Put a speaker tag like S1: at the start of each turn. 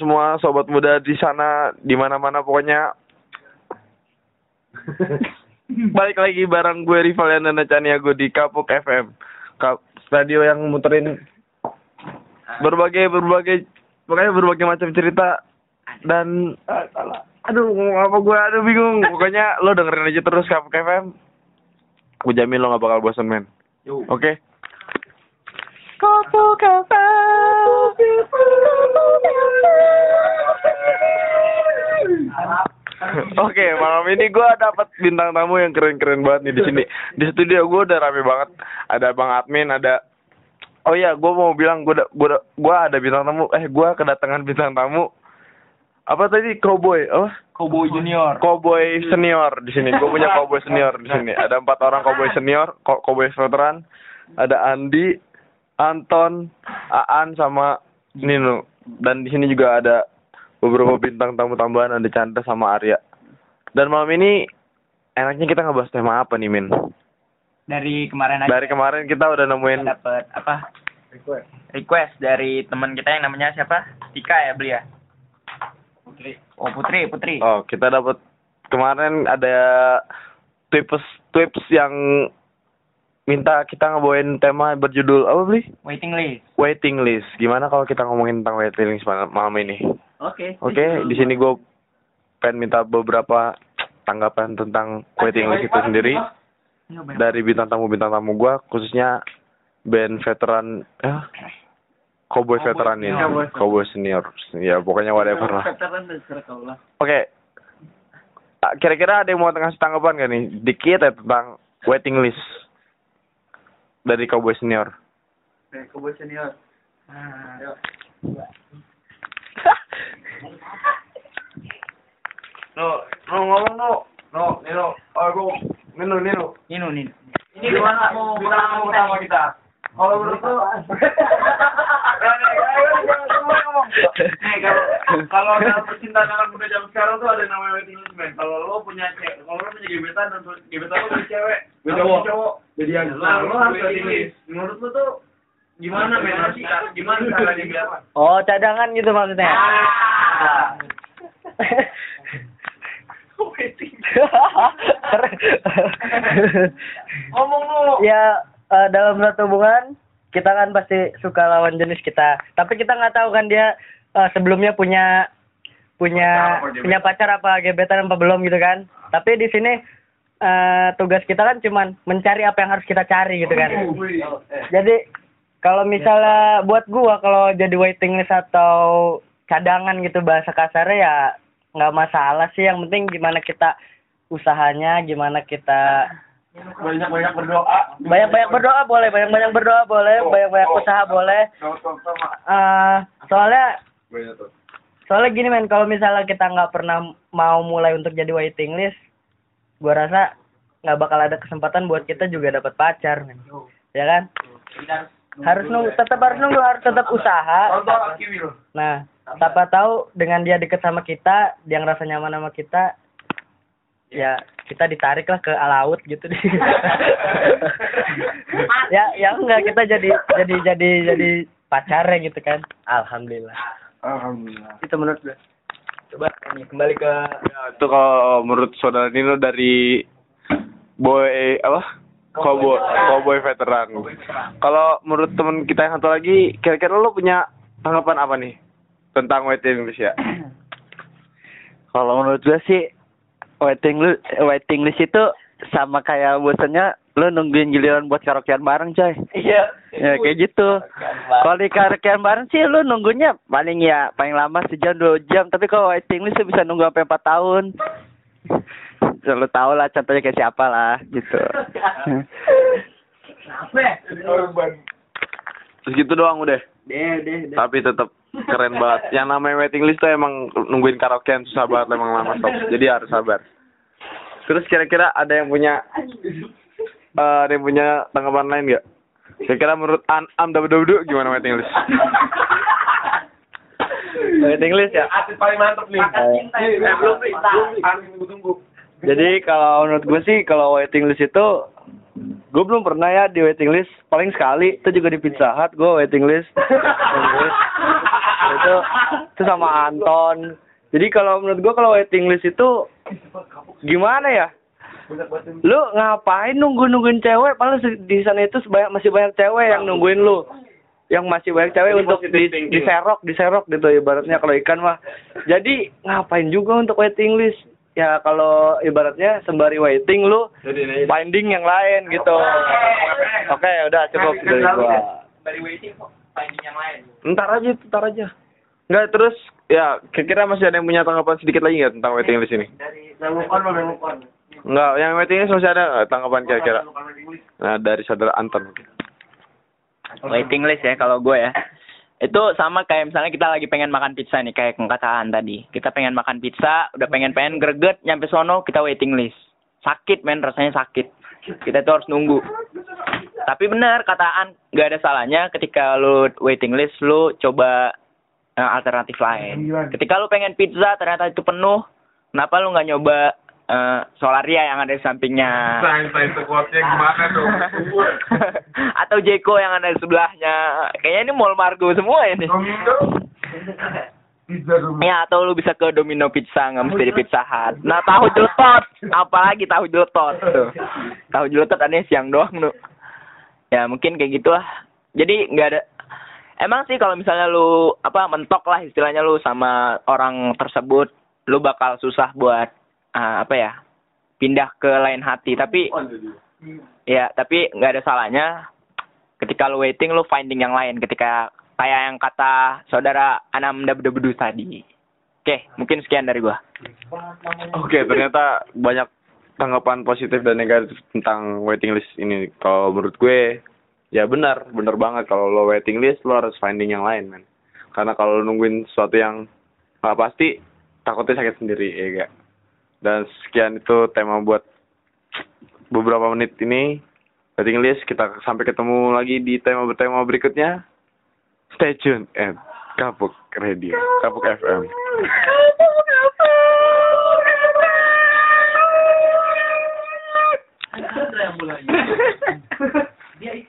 S1: semua sobat muda di sana di mana-mana pokoknya. Balik lagi bareng gue Rival dan Caniago di Kapuk FM. Kap radio yang muterin berbagai berbagai pokoknya berbagai macam cerita. Dan aduh ngomong apa gue? Aduh bingung. Pokoknya lo dengerin aja terus Kapuk FM gue jamin lo gak bakal bosan men. Oke? Kapuk Oke, malam ini gue dapat bintang tamu yang keren-keren banget nih di sini. Di studio gue udah rame banget. Ada Bang Admin, ada Oh iya, gue mau bilang gue gue gue ada bintang tamu. Eh, gue kedatangan bintang tamu. Apa tadi cowboy? Apa?
S2: Cowboy Junior.
S1: Cowboy senior di sini. Gue punya cowboy senior di sini. Ada empat orang cowboy senior, co- cowboy veteran. Ada Andi, Anton, Aan sama Nino. Dan di sini juga ada beberapa bintang tamu tambahan ada Chandra sama Arya. Dan malam ini enaknya kita ngebahas tema apa nih Min?
S2: Dari kemarin aja
S1: Dari kemarin kita udah nemuin
S2: dapat apa? Request. dari teman kita yang namanya siapa? Tika ya beli ya? Putri. Oh Putri, Putri.
S1: Oh, kita dapat kemarin ada tips tips yang minta kita ngebawain tema berjudul apa beli?
S2: Waiting list.
S1: Waiting list. Gimana kalau kita ngomongin tentang waiting list malam, malam ini?
S2: Oke.
S1: Oke, di sini gue pengen minta beberapa tanggapan tentang waiting list itu sendiri dari bintang tamu bintang tamu gue, khususnya band veteran, eh, cowboy veteran ini, cowboy senior, ya pokoknya whatever lah. Oke, Ah, kira-kira ada yang mau ngasih tanggapan gak nih? Dikit ya tentang waiting list dari cowboy senior.
S2: Cowboy senior.
S1: No, no ngomong no, no, Nino, oh gue, Nino, Nino.
S2: Nino, Nino.
S1: Ini gimana mau bintang utama kita? Kalau menurut lu,
S3: Nih kalau kalau dalam percintaan anak muda zaman sekarang tuh ada yang namanya waiting list man. Kalau lo punya cewek, kalau lo punya gebetan dan gebetan lo punya cewek,
S1: Punya
S3: lo
S1: cowok.
S3: Cowok,
S1: Jadian.
S3: nah lo harus list. Menurut lo tuh gimana men? Gimana caranya biar
S2: Oh, cadangan gitu maksudnya.
S3: Ah. Ngomong lo.
S4: ya eh, dalam suatu hubungan kita kan pasti suka lawan jenis kita tapi kita nggak tahu kan dia eh, sebelumnya punya punya
S3: Pacar
S4: punya pacar apa gebetan apa belum gitu kan tapi di sini eh, tugas kita kan cuman mencari apa yang harus kita cari gitu kan. Jadi kalau misalnya buat gua kalau jadi waiting list atau cadangan gitu bahasa kasarnya ya nggak masalah sih. Yang penting gimana kita usahanya gimana kita
S3: Banyak-banyak berdoa.
S4: banyak-banyak berdoa boleh banyak-banyak berdoa boleh banyak-banyak usaha boleh. Eh soalnya soalnya gini men kalau misalnya kita nggak pernah mau mulai untuk jadi waiting list gua rasa nggak bakal ada kesempatan buat kita juga dapat pacar men. Ya kan? Harus nunggu tetap harus nunggu harus tetap usaha. Nah siapa tahu dengan dia deket sama kita dia ngerasa nyaman sama kita ya kita ditarik lah ke laut gitu deh. Ya ya enggak kita jadi jadi jadi jadi pacarnya gitu kan. Alhamdulillah.
S1: Alhamdulillah.
S4: itu menurut gue coba ini kembali ke
S1: Ya, itu kalau menurut saudara Nino dari boy apa? Cowboy, cowboy veteran. Kalau menurut teman kita yang satu lagi, kira-kira lo punya tanggapan apa nih tentang waiting list ya?
S5: Kalau menurut gue sih waiting list waiting list itu sama kayak bosannya lu nungguin giliran buat karaokean bareng coy.
S4: iya
S5: Ya kayak gitu. Kalau di karaokean bareng sih lu nunggunya paling ya paling lama sejam dua jam. Tapi kalau waiting list bisa nunggu sampai empat tahun. Lu tau lah contohnya kayak siapa lah gitu.
S1: Terus gitu doang udah.
S4: deh deh deh
S1: Tapi tetap keren banget. Yang namanya waiting list tuh emang nungguin karaokean susah banget emang lama stop. Jadi harus sabar. Terus kira-kira ada yang punya eh, ada yang punya tanggapan lain nggak? Kira-kira menurut An Am Dabdu gimana waiting list?
S4: waiting list ya
S3: Artis paling mantep nih. Eh, belum. Artis tunggu-tunggu.
S5: Jadi kalau menurut gue sih kalau waiting list itu gue belum pernah ya di waiting list paling sekali itu juga di Pizza Hut gue waiting list Waiting list. itu itu sama Anton jadi kalau menurut gua kalau waiting list itu gimana ya lu ngapain nunggu nungguin cewek padahal se- di sana itu sebanyak masih banyak cewek yang nungguin lu yang masih banyak cewek
S3: Ini
S5: untuk di,
S3: thinking.
S5: diserok diserok gitu ibaratnya kalau ikan mah jadi ngapain juga untuk waiting list ya kalau ibaratnya sembari waiting lu
S3: Jadi
S5: finding yang lain gitu oke udah cukup dari gua
S2: Dari waiting kok finding yang lain.
S1: Ntar aja, ntar aja. Enggak, terus ya kira-kira masih ada yang punya tanggapan sedikit lagi nggak tentang waiting list ini?
S3: bukan.
S1: Enggak, yang waiting list masih ada nggak tanggapan kira-kira? Nah, dari saudara Anton.
S2: Waiting list ya kalau gue ya. Itu sama kayak misalnya kita lagi pengen makan pizza nih kayak kengkataan tadi. Kita pengen makan pizza, udah pengen-pengen greget nyampe sono kita waiting list. Sakit men rasanya sakit. Kita tuh harus nunggu. Tapi benar kataan nggak ada salahnya ketika lu waiting list lu coba eh, alternatif lain. Ketika lu pengen pizza ternyata itu penuh, kenapa lu nggak nyoba eh, Solaria yang ada di sampingnya?
S3: Sains-sains sekuatnya gimana dong?
S2: atau Jeko yang ada di sebelahnya. Kayaknya ini Mall Margo semua ini.
S3: Domino.
S2: Ya, atau lu bisa ke Domino Pizza, nggak mesti di Pizza Hut. Nah, tahu jeletot. Apalagi tahu jeletot. Tuh. Tahu jeletot aneh siang doang, tuh. Ya, mungkin kayak gitulah. Jadi nggak ada Emang sih kalau misalnya lu apa mentok lah istilahnya lu sama orang tersebut, lu bakal susah buat ah, apa ya? pindah ke lain hati. Tapi Ya, tapi nggak ada salahnya ketika lu waiting lu finding yang lain ketika kayak yang kata saudara Anam Dabdebedu tadi. Oke, mungkin sekian dari gua.
S1: Oke, ternyata banyak tanggapan positif dan negatif tentang waiting list ini. Kalau menurut gue, ya benar, benar banget. Kalau lo waiting list, lo harus finding yang lain, man. Karena kalau lo nungguin sesuatu yang nggak pasti, takutnya sakit sendiri, ya gak? Dan sekian itu tema buat beberapa menit ini. Dari list kita sampai ketemu lagi di tema-tema berikutnya. Stay tuned and Kapuk Radio, Kapuk FM. Kapuk FM. Dia itu